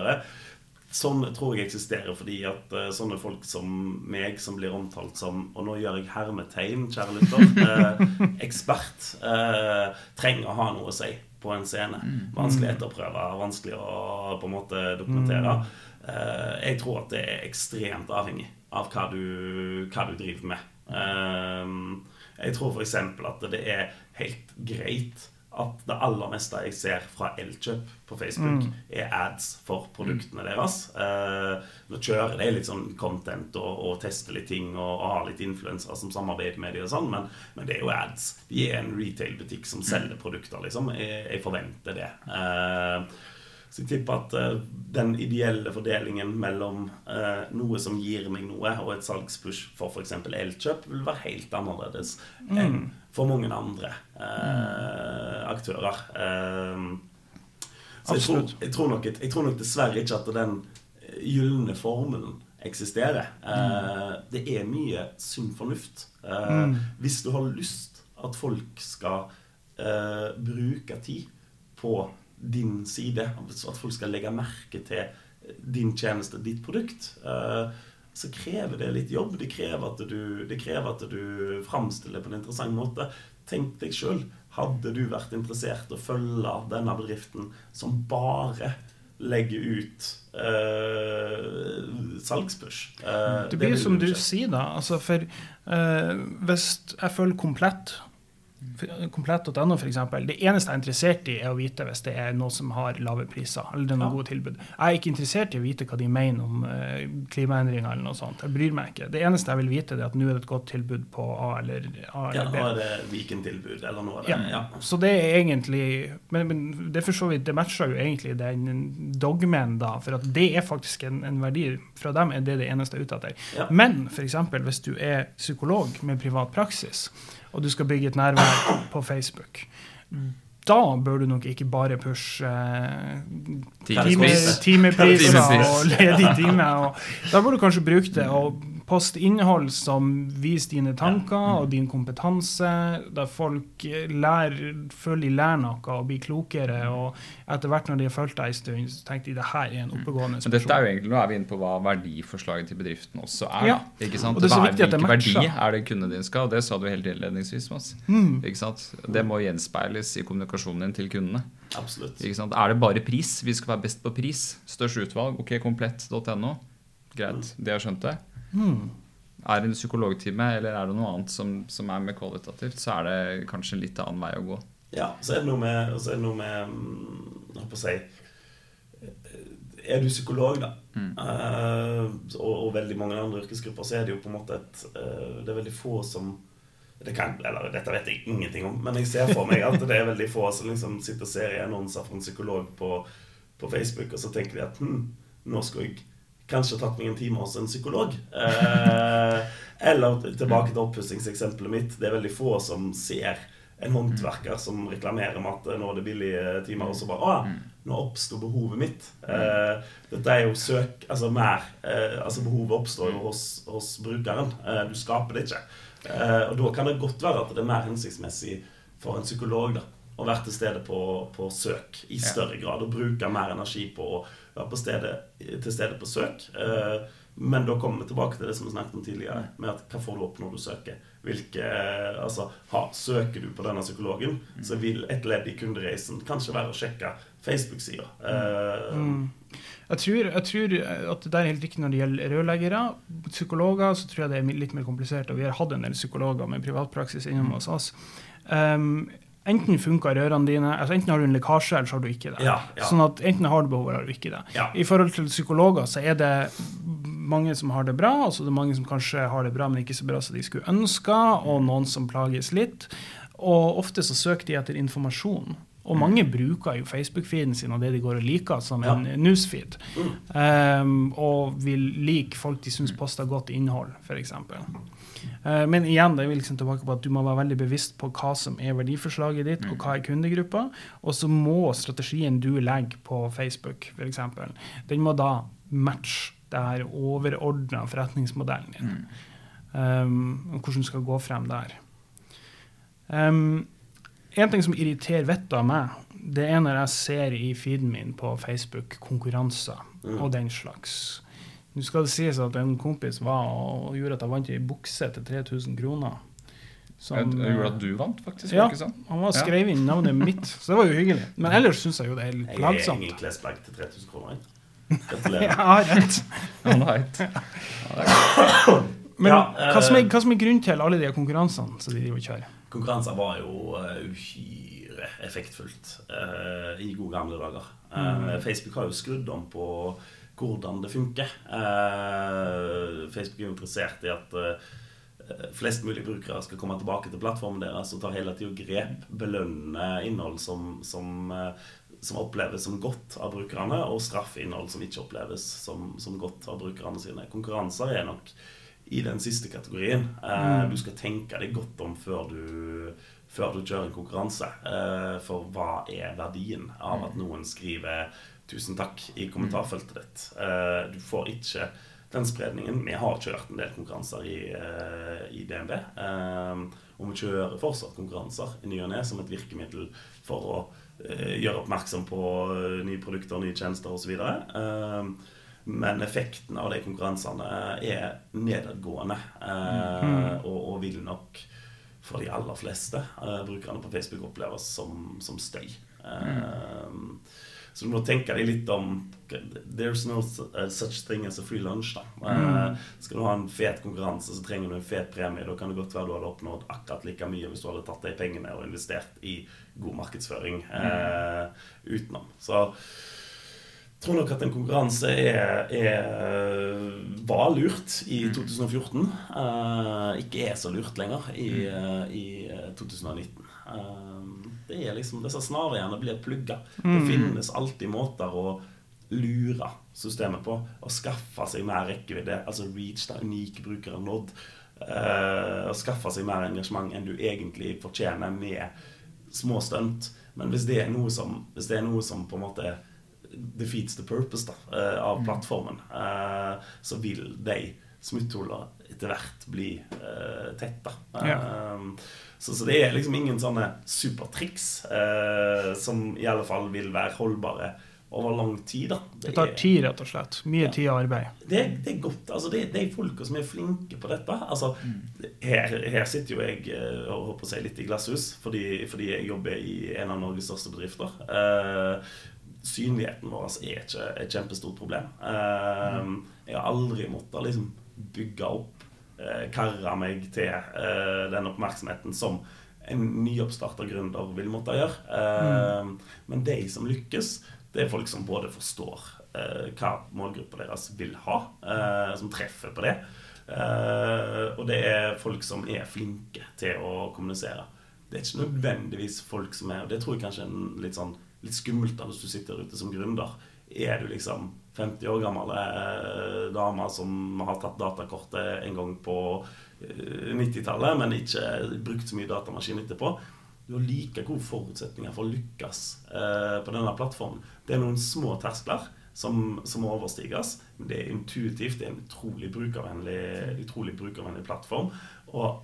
Sånn tror jeg eksisterer fordi at uh, sånne folk som meg, som blir omtalt som Og nå gjør jeg hermetegn, kjære lytter. Uh, ekspert. Uh, trenger å ha noe å si på en scene. Vanskelig å etterprøve, vanskelig å på en måte dokumentere. jeg tror at det er ekstremt avhengig av hva du, hva du driver med. jeg tror f.eks. at det er helt greit at det aller meste jeg ser fra Elkjøp på Facebook, mm. er ads for produktene deres. Eh, nå kjører de litt sånn content og, og tester litt ting og, og har litt influensere som samarbeider med dem, og sånn, men, men, det er jo ads. De er en retail-butikk som selger produkter, liksom. Jeg, jeg forventer det. Eh, så jeg tipper at uh, den ideelle fordelingen mellom uh, noe som gir meg noe, og et salgspush for f.eks. Elkjøp, vil være helt annerledes mm. enn for mange andre uh, aktører. så jeg tror, jeg, tror nok, jeg tror, nok, dessverre ikke at den gylne formelen eksisterer. Mm. Det er mye sunn fornuft. Mm. Hvis du har lyst at folk skal bruke tid på din side. At folk skal legge merke til din tjeneste, ditt produkt. Eh, så krever det litt jobb. Det krever at du, det framstiller på en interessant måte. Tenk deg sjøl. Hadde du vært interessert i å følge denne bedriften som bare legger ut uh, salgspush? Uh, det blir det som du sier, da. Altså for uh, hvis jeg følger komplett Komplett.no f.eks. Det eneste jeg er interessert i, er å vite hvis det er noe som har lave priser. eller det er noen ja. gode tilbud. Jeg er ikke interessert i å vite hva de mener om uh, klimaendringer. eller noe sånt. Jeg bryr meg ikke. Det eneste jeg vil vite, er at nå er det et godt tilbud på A eller, A eller B. Ja, nå er det Viken-tilbud, eller noe av. Ja. ja. Så det er egentlig Men, men det vidt, det matcher jo egentlig den dogmen, da. For at det er faktisk en, en verdi. Fra dem er det det eneste jeg er ute etter. Ja. Men f.eks. hvis du er psykolog med privat praksis, og du skal bygge et nærvær på Facebook. da bør du nok ikke bare pushe eh, time, timepriser Timepris. og ledig time. Og da bør du kanskje bruke det og poste innhold som viser dine tanker og din kompetanse, der folk lærer, føler de lærer noe og blir klokere. Og etter hvert når de har fulgt deg en stund, så tenker de det her er en oppegående Men dette er jo egentlig, Nå er vi inne på hva verdiforslaget til bedriften også er. Ja. ikke sant? Og det er så viktig at det hvilken verdi er det kunden din skal ha? Det sa du helt innledningsvis. Mm. Ikke sant? Det må gjenspeiles i kommunikasjonen din til kundene. Absolutt. Ikke sant? Er det bare pris? Vi skal være best på pris. Størst utvalg. Ok, komplett.no. Greit, det har skjønt det. Mm. Er det en psykologtime eller er det noe annet som, som er mer kvalitativt, så er det kanskje en litt annen vei å gå. Ja, så er det noe med, så er det noe med mm, Jeg holdt på å si Er du psykolog, da, Mm. uh, og, og veldig mange andre yrkesgrupper, så er det jo på en måte et uh, Det er veldig få som det kan, eller Dette vet jeg ingenting om, men jeg ser for meg at det er veldig få som liksom sitter og ser i annonser fra en psykolog på, på Facebook, og så tenker de at hm, nå skal jeg kanskje tatt meg en time hos en psykolog. Eh, eller tilbake til oppussingseksempelet mitt. Det er veldig få som ser en håndverker som reklamerer med at nå er det billige timer, og så bare Å, nå oppsto behovet mitt. Eh, dette er jo søk Altså mer eh, Altså behovet oppstår jo hos, hos brukeren. Eh, du skaper det ikke. Eh, og da kan det godt være at det er mer hensiktsmessig for en psykolog da å være til stede på, på søk i større grad. Og bruke mer energi på å være på stede, til stede på søk. Eh, men da kommer vi tilbake til det som vi snakket om tidligere. Med at hva får du opp når du søker? Hvilke, eh, altså, ha, Søker du på denne psykologen, så vil et ledd i kundereisen kanskje være å sjekke Facebook-sida. Eh, Mm. Jeg tror, jeg tror at det er helt riktig når det gjelder rørleggere. Psykologer så tror jeg det er litt mer komplisert, og vi har hatt en del psykologer med privatpraksis innom hos oss. Um, enten funker rørene dine, altså enten har du en lekkasje, eller så har du ikke det. Ja, ja. Sånn at enten har du behov, eller har du ikke det. Ja. I forhold til psykologer så er det mange som har det bra, og så er det mange som kanskje har det bra, men ikke så bra som de skulle ønska, og noen som plages litt. Og ofte så søker de etter informasjon. Og mange bruker jo Facebook-feeden sin og det de går og liker, som en newsfeed. Mm. Um, og vil like folk de syns poster godt innhold, f.eks. Uh, men igjen, det er vi liksom tilbake på at du må være veldig bevisst på hva som er verdiforslaget ditt, og hva er kundegruppa. Og så må strategien du legger på Facebook, f.eks., den må da matche det her overordna forretningsmodellen din. Um, og hvordan du skal gå frem der. Um, en ting som irriterer vettet av meg, det er når jeg ser i feeden min på Facebook konkurranser og den slags. Nå skal det sies at en kompis var og gjorde at jeg vant ei bukse til 3000 kroner. Som, jeg gjorde at du vant, faktisk. ja, ikke han var Ja. skrev inn navnet mitt, så det var jo hyggelig. Men ellers syns jeg jo det er litt Jeg er plagsomt. ingen klesplagg til 3000 kroner. Gratulerer. ja, rett. Har et. Men Ja, hva, som er, eh, hva som er grunnen til alle de konkurransene som de driver og kjører? Konkurranser var jo eh, uhyre effektfullt eh, i gode gamle dager. Eh, Mm. Facebook har jo skrudd om på hvordan det funker. Eh, Facebook er jo interessert i at eh, flest mulig brukere skal komme tilbake til plattformen deres og tar hele tida grep, belønne innhold som, som, eh, som oppleves som godt av brukerne, og straffe innhold som ikke oppleves som, som godt av brukerne sine. Konkurranser er nok i den siste kategorien. Eh, Mm. Du skal tenke deg godt om før du, før du kjører en konkurranse. Eh, for hva er verdien av at noen skriver 'tusen takk' i kommentarfeltet ditt? Eh, du får ikke den spredningen. Vi har kjørt en del konkurranser i, i DNB. Og vi kjører fortsatt konkurranser i ny og ne som et virkemiddel for å gjøre oppmerksom på nye produkter, nye tjenester osv. Men effekten av de konkurransene er nedadgående. Eh, og, og vil nok for de aller fleste eh, brukerne på Facebook oppleves som, som støy. Eh, Så du må tenke deg litt om There's no eh, such thing as a free lunch. da Mm. Skal du ha en fet konkurranse, så trenger du en fet premie. Da kan det godt være du hadde oppnådd akkurat like mye hvis du hadde tatt de pengene og investert i god markedsføring eh, utenom. Så tror nok at en konkurranse er, er, var lurt i 2014. Uh, ikke er så lurt lenger i, uh, i eh, 2019. Uh, det er liksom, Disse snarveiene blir plugga. Det finnes alltid måter å lure systemet på. Å skaffe seg mer rekkevidde, altså reach, da, unike brukere nådd. eh, å skaffe seg mer engasjement enn du egentlig fortjener med små stunt, Men hvis det er noe som, hvis det er noe som på en måte defeats the purpose da, eh, av plattformen, eh, så vil de smutthullene etter hvert bli uh, tetta. Ja. Så, så, det er liksom ingen sånne supertriks som i alle fall vil være holdbare over lang tid. da. Det, det tar tid, rett og slett. Mye ja. tid og arbeid. Det, det, er godt. altså Det, det er folka som er flinke på dette. altså Her, her sitter jo jeg og håper å si litt i glasshus, fordi, fordi, jeg jobber i en av Norges største bedrifter. Uh, synligheten vår er ikke et kjempestort problem. Uh, jeg har aldri måttet liksom bygge opp, eh, karre meg til eh, den oppmerksomheten som en nyoppstarta gründer vil måtte gjøre. Eh, mm. Men de som lykkes, det er folk som både forstår eh, hva målgruppa deres vil ha, som treffer på det. Og det er folk som er flinke til å kommunisere. Det er ikke nødvendigvis folk som er Og det tror jeg kanskje er en litt, sånn, litt skummelt da hvis du sitter ute som gründer. Er du liksom 50 år gammel eh, dame som har tatt datakortet en gang på 90-tallet, eh, men ikke brukt så mye datamaskin etterpå. Du har like gode forutsetninger for å lykkes eh, på denne plattformen. Det er noen små terskler som, som må overstiges. Men det er intuitivt. Det er en utrolig brukervennlig, utrolig brukervennlig plattform. Og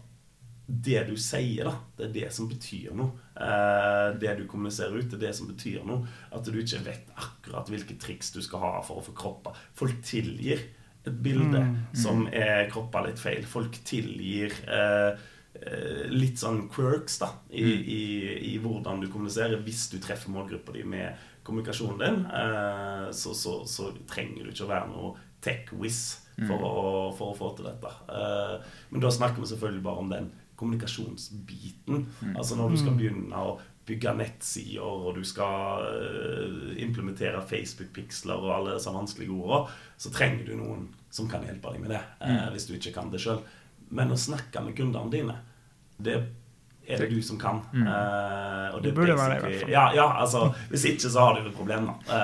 det du sier, da, det er det som betyr noe. Eh, det du kommuniserer ut, det er det som betyr noe. At du ikke vet akkurat hvilke triks du skal ha for å få kroppa. Folk tilgir et bilde mm, mm. som er kroppa litt feil. Folk tilgir eh, eh, litt sånn quirks da, i, mm. i, i, hvordan du kommuniserer. Hvis du treffer målgruppa di med kommunikasjonen din, eh, så, så, så, trenger du ikke å være noe tech-wiz for, mm. for, å få til dette. Eh, men da snakker vi selvfølgelig bare om den kommunikasjonsbiten. Mm. Altså når du skal mm. begynne å bygge nettsider, og du skal uh, implementere Facebook-piksler og alle disse vanskelige ordene, så trenger du noen som kan hjelpe deg med det, mm. hvis du ikke kan det sjøl. Men å snakke med kundene dine, det er det du som kan. Mm. Uh, og det, det burde være det, i hvert fall. Ja, ja, altså, hvis ikke så har du et problem, da.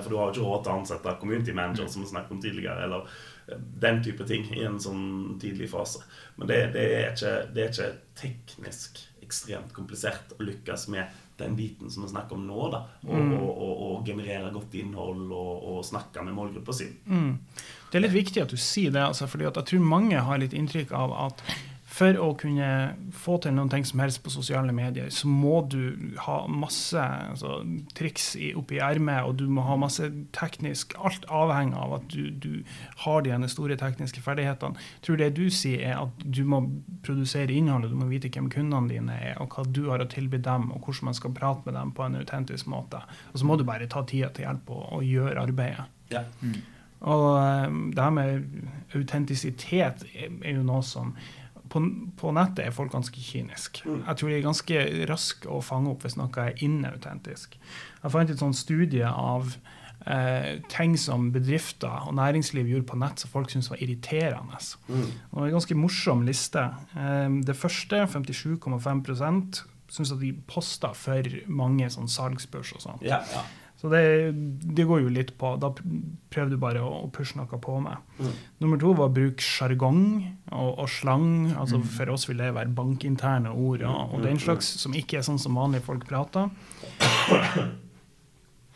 for du har jo ikke råd til å ansette community manager, som vi snakket om tidligere. eller den type ting i en sånn tidlig fase. Men det, det, er, ikke, det er, ikke, teknisk ekstremt komplisert å lykkes med den biten som vi snakker om nå. da, Og, mm. og, og, og generere godt innhold og, snakke med målgruppa si. Mm. Det er litt viktig at du sier det, altså, fordi jeg tror mange har litt inntrykk av at for å kunne få til noen ting som helst på sosiale medier, så må du ha masse altså, triks oppi ermet, og du må ha masse teknisk Alt avhenger av at du, du har de store tekniske ferdighetene. Jeg tror det du sier, er at du må produsere innholdet, du må vite hvem kundene dine er, og hva du har å tilby dem, og hvordan man skal prate med dem på en autentisk måte. Og så må du bare ta tida til hjelp og, og gjøre arbeidet. Ja. Mm. Og um, det her med autentisitet er jo noe som på, på, nettet er folk ganske kyniske. Mm. Jeg tror de er ganske raske å fange opp hvis noe er inautentisk. Jeg fant et sånt studie av eh, ting som bedrifter og næringsliv gjorde på nett som folk syntes var irriterende. Mm. Det var en ganske morsom liste. Eh, det første, 57,5% syns at de posta for mange sånn salgsbørs og sånt. Ja, ja. Så det, det, går jo litt på Da prøver du bare å, pushe noe på med. Mm. Nummer to var å bruke sjargong og, og, slang. altså mm. For oss vil det være bankinterne ord og, og, den slags, som ikke er sånn som vanlige folk prater.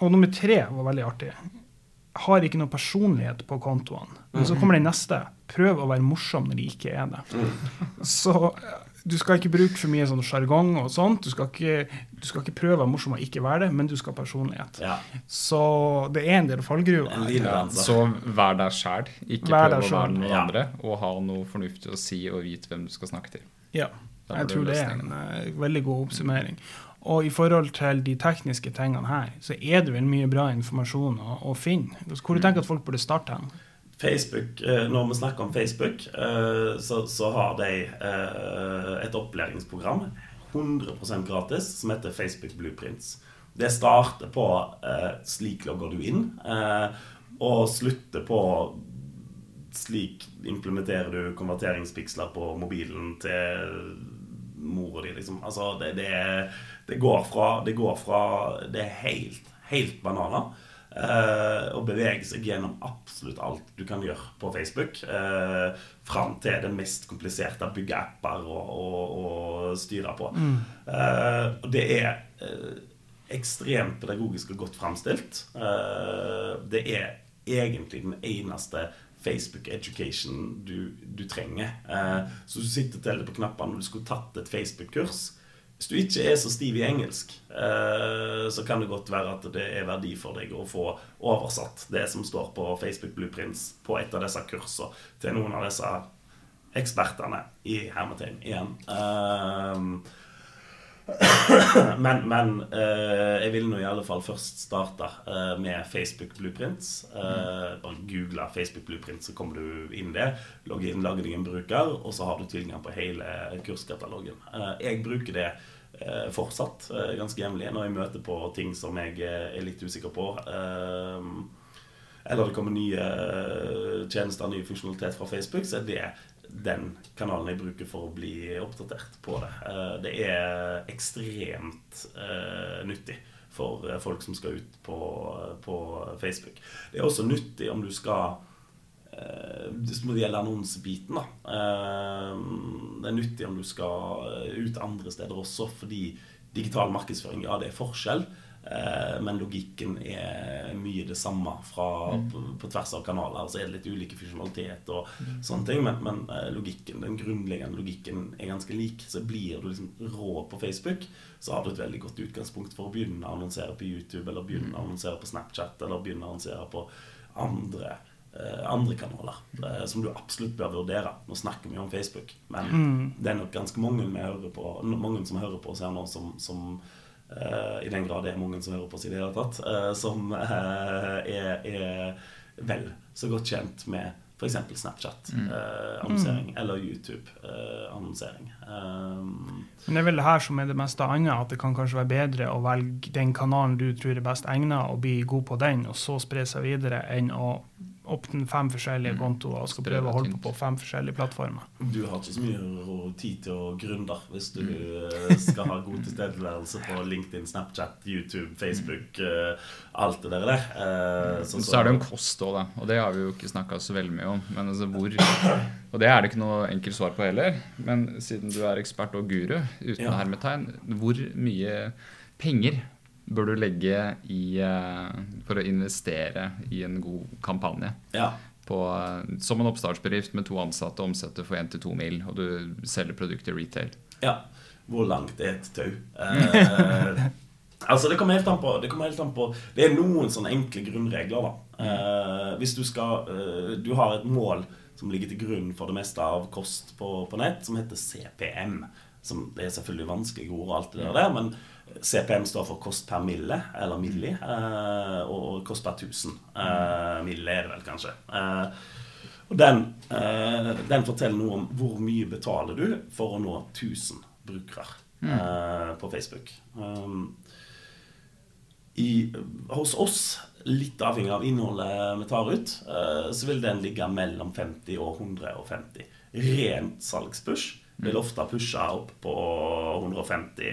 Og nummer tre var veldig artig. Har ikke noe personlighet på kontoene. Men så kommer den neste. Prøv å være morsom når de ikke er det. Mm. Så du skal ikke bruke for mye sånn sjargong og sånt. Du skal, ikke, du skal, ikke, prøve å være morsom og ikke være det, men du skal ha personlighet. Ja. Så det er en del fallgruver. Ja, så vær deg sjæl. Ikke prøv å være noen ja. andre, og ha noe fornuftig å si og vite hvem du skal snakke til. Ja, jeg tror det er en uh, veldig god oppsummering. Og i forhold til de tekniske tingene her, så er det vel mye bra informasjon å, å finne. Hvor du tenker at folk burde starte hen? Facebook, eh, Når vi snakker om Facebook, eh, så, har de eh, et opplæringsprogram 100% gratis som heter Facebook Blueprints. Det starter på 'slik logger du inn', og slutter på 'slik implementerer du konverteringspiksler på mobilen til mora di'. Liksom. Altså, det, det, det, går fra, det går fra Det er helt, helt bananer. Uh, og bevege seg gjennom absolutt alt du kan gjøre på Facebook. Uh, fram til det mest kompliserte, bygge apper og, og, og styre på. Mm. Uh, og det er uh, ekstremt pedagogisk og godt framstilt. Det er egentlig den eneste Facebook education du, du trenger. Så du sitter til det på knappene når du skulle tatt et Facebook-kurs. Hvis du ikke er så stiv i engelsk, eh, så kan det godt være at det er verdi for deg å få oversatt det som står på Facebook Blueprints på et av disse kursene til noen av disse ekspertene i hermetegn igjen. Uh, men, men uh, jeg vil nå i alle fall først starte med Facebook Blueprints. Bare google Facebook Blueprints, så kommer du inn det. Logg inn, lage deg en bruker, og så har du tilgang på hele kurskatalogen. jeg bruker det fortsatt ganske jevnlig når jeg møter på ting som jeg er litt usikker på. eller det kommer nye tjenester, ny funksjonalitet fra Facebook, så er det den kanalen jeg bruker for å bli oppdatert på det. Eh, det er ekstremt nyttig for eh, folk som skal ut på, på, Facebook. Det er også nyttig om du skal uh, Det gjelder annonsebiten, da. Uh, det er nyttig om du skal ut andre steder også, fordi digital markedsføring, ja, det er forskjell. Eh, men logikken er mye det samme fra, mm. på, på, tvers av kanaler. Så er det litt ulike funksjonalitet og mm. sånne ting, men, men, eh, logikken, den grunnleggende logikken er ganske lik. Så blir du liksom rå på Facebook, så har du et veldig godt utgangspunkt for å begynne å annonsere på YouTube, eller begynne å mm. annonsere på Snapchat, eller begynne å annonsere på andre eh, andre kanaler eh, som du absolutt bør vurdere. Nå snakker vi om Facebook, men mm. det er nok ganske mange, på, mange som hører på oss her nå, som, som uh, i den grad det er mange som hører på oss i det hele tatt, uh, som uh, er, er vel så godt kjent med f.eks. Snapchat-annonsering mm. eller YouTube-annonsering. Um, Men det er vel det her som er det meste annet, at det kan kanskje være bedre å velge den kanalen du tror er best egnet, og bli god på den, og så spre seg videre, enn å åpne fem forskjellige mm. kontoer og skal prøve å holde på på fem forskjellige plattformer. Du har ikke så mye tid til å gründe hvis du mm. Eh, skal ha god tilstedeværelse på LinkedIn, Snapchat, YouTube, Facebook, uh, alt det der. Uh, så, så, er det en kost òg, da. Og det har vi jo ikke snakka så veldig mye om. Men altså hvor Og det er det ikke noe enkelt svar på heller. Men siden du er ekspert og guru, uten ja. hermetegn, hvor mye penger bør du legge i uh, for å investere i en god kampanje. Ja. På, uh, som en oppstartsbedrift med to ansatte omsetter for 1-2 mil, og du selger produkter retail. Ja. Hvor langt er et tau? Uh, altså, det kommer, på, det kommer helt an på Det er noen sånne enkle grunnregler, da. hvis du skal Du har et mål som ligger til grunn for det meste av kost på, på nett, som heter CPM. Som, det er selvfølgelig vanskelige ord og alt det der, men CPM står for kost per mille, eller milli, eh, og kost per 1000. Eh, mille er det vel, kanskje. Eh, og den, den, forteller noe om hvor mye betaler du for å nå 1000 brukere mm. på Facebook. I, hos oss, litt avhengig av innholdet vi tar ut, så vil den ligge mellom 50 og 150. Rent salgspush vil mm. ofte pushe opp på 150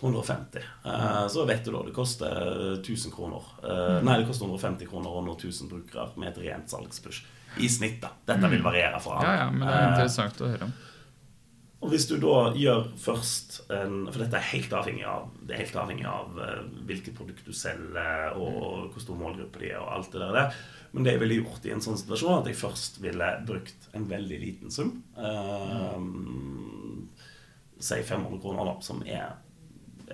150. Uh, så vet du da det koster 1000 kroner. Uh, mm. Nei, det koster 150 kroner og nå 1000 brukere med et rent salgspush. I snitt, da. Dette vil mm. variere fra Ja, ja, men det er eh, interessant å høre om. Og hvis du da gjør først en For dette er helt avhengig av Det er helt avhengig av hvilket produkt du selger, og hvor stor målgruppe de er, og alt det der. Men det jeg ville gjort i en sånn situasjon, at jeg først ville brukt en veldig liten sum. Um, si 500 kroner, da, som er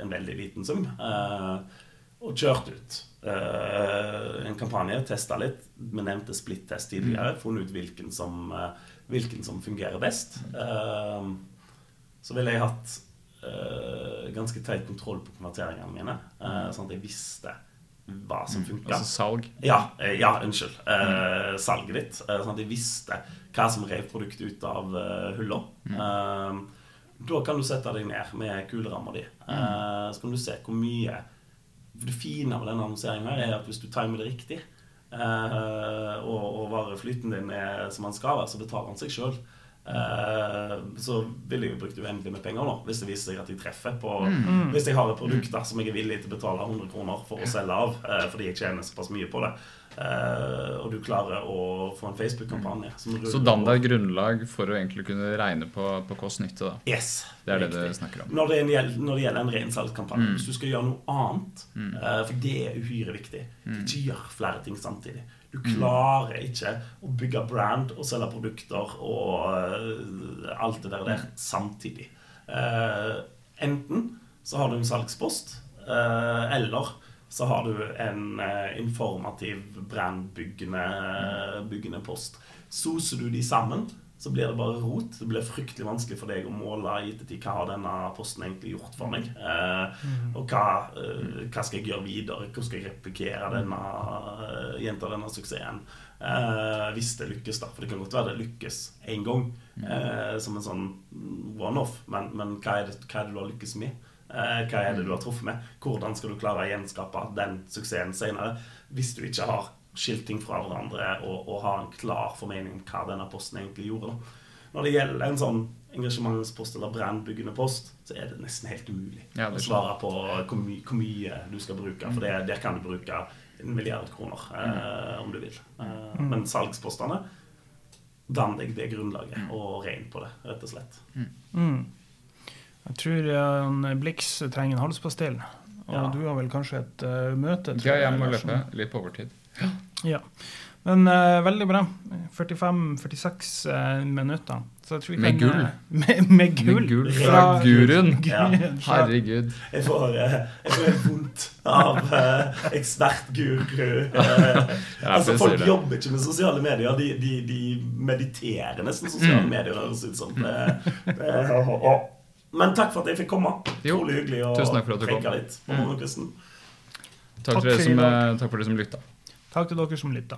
en veldig liten sum, eh, og kjørt ut eh, en kampanje. Testa litt. Vi nevnte splitt-test tidligere. Mm. Funnet ut hvilken som, eh, hvilken som fungerer best. så ville jeg hatt ganske teit kontroll på konverteringene mine, sånn at jeg visste hva som mm. funka. Altså salg? Ja, ja unnskyld. Mm. salget ditt. sånn at jeg visste hva som rev produktet ut av uh. Mm. Da kan du sette deg ned med kuleramma di. Mm. Uh, så kan du se hvor mye For Det fine med denne annonseringen her er at hvis du timer det riktig, uh, og, og vareflyten din er som den skal være, så betaler han seg sjøl. Eh, så ville jeg jo brukt uendelig med penger nå, hvis det viser seg at jeg treffer på mm. mm. Hvis jeg har et produkt der som jeg er villig til å betale 100 kroner for å selge av, fordi jeg tjener såpass mye på det. eh, og du klarer å få en Facebook-kampanje Så dann deg grunnlag for å egentlig kunne regne på, på kost-nytte, da. Yes, Det er det riktig. det snakker om. Når det, gjelder, når det gjelder en ren salgskampanje. Mm. Hvis du skal gjøre noe annet, eh, for det er uhyre viktig Mm. Ikke gjør flere ting samtidig. Du klarer ikke å bygge brand og selge produkter og eh, alt det der, der samtidig. Uh, enten så har du en salgspost, uh, eller så har du en uh, informativ brandbyggende byggende post. Soser du de sammen, så blir det bare rot. Det blir fryktelig vanskelig for deg å måle i ettertid hva har denne posten egentlig gjort for meg. Eh, og hva, eh, hva skal jeg gjøre videre? Hvordan skal jeg replikere denne, uh, gjenta denne suksessen? Eh, hvis det lykkes, da. For det kan godt være det lykkes én gang, eh, som en sånn one-off. Men, men hva, er det, hva er det du har lykkes med? Eh, hva er det du har truffet med? Hvordan skal du klare å gjenskape den suksessen senere? Hvis du ikke har skilt ting fra hverandre og, og ha en klar formening om hva denne posten egentlig gjorde. Når det gjelder en sånn engasjementspost eller brandbyggende post, så er det nesten helt umulig Ja, å svare på hvor, my hvor mye du skal bruke. For det, der kan du bruke en milliard kroner eh, om du vil. Eh, Men salgspostene Dann deg det grunnlaget, og regn på det, rett og slett. Mm. Jeg tror eh, Blix trenger en halspastill. Og Ja. du har vel kanskje et uh, møte? tror Ja, jeg må løpe litt på overtid. Ja. Men uh, veldig bra. 45-46 uh, minutter. Så jeg tror vi Med kan, gull. eh, med, med gull. Med gull fra guruen. Ja. Herregud. Jeg får, eh, jeg får vondt av uh, ekspertguru. Eh, altså, folk det. jobber ikke med sosiale medier. De, de, de mediterer nesten sosiale Mm. medier. høres ut som. Men takk for at jeg fikk komme. Utrolig hyggelig å preke litt på Mm. morgenkvisten. Takk, Takk for dere som, eh, takk for dere som lytta. Takk til dere som lytta.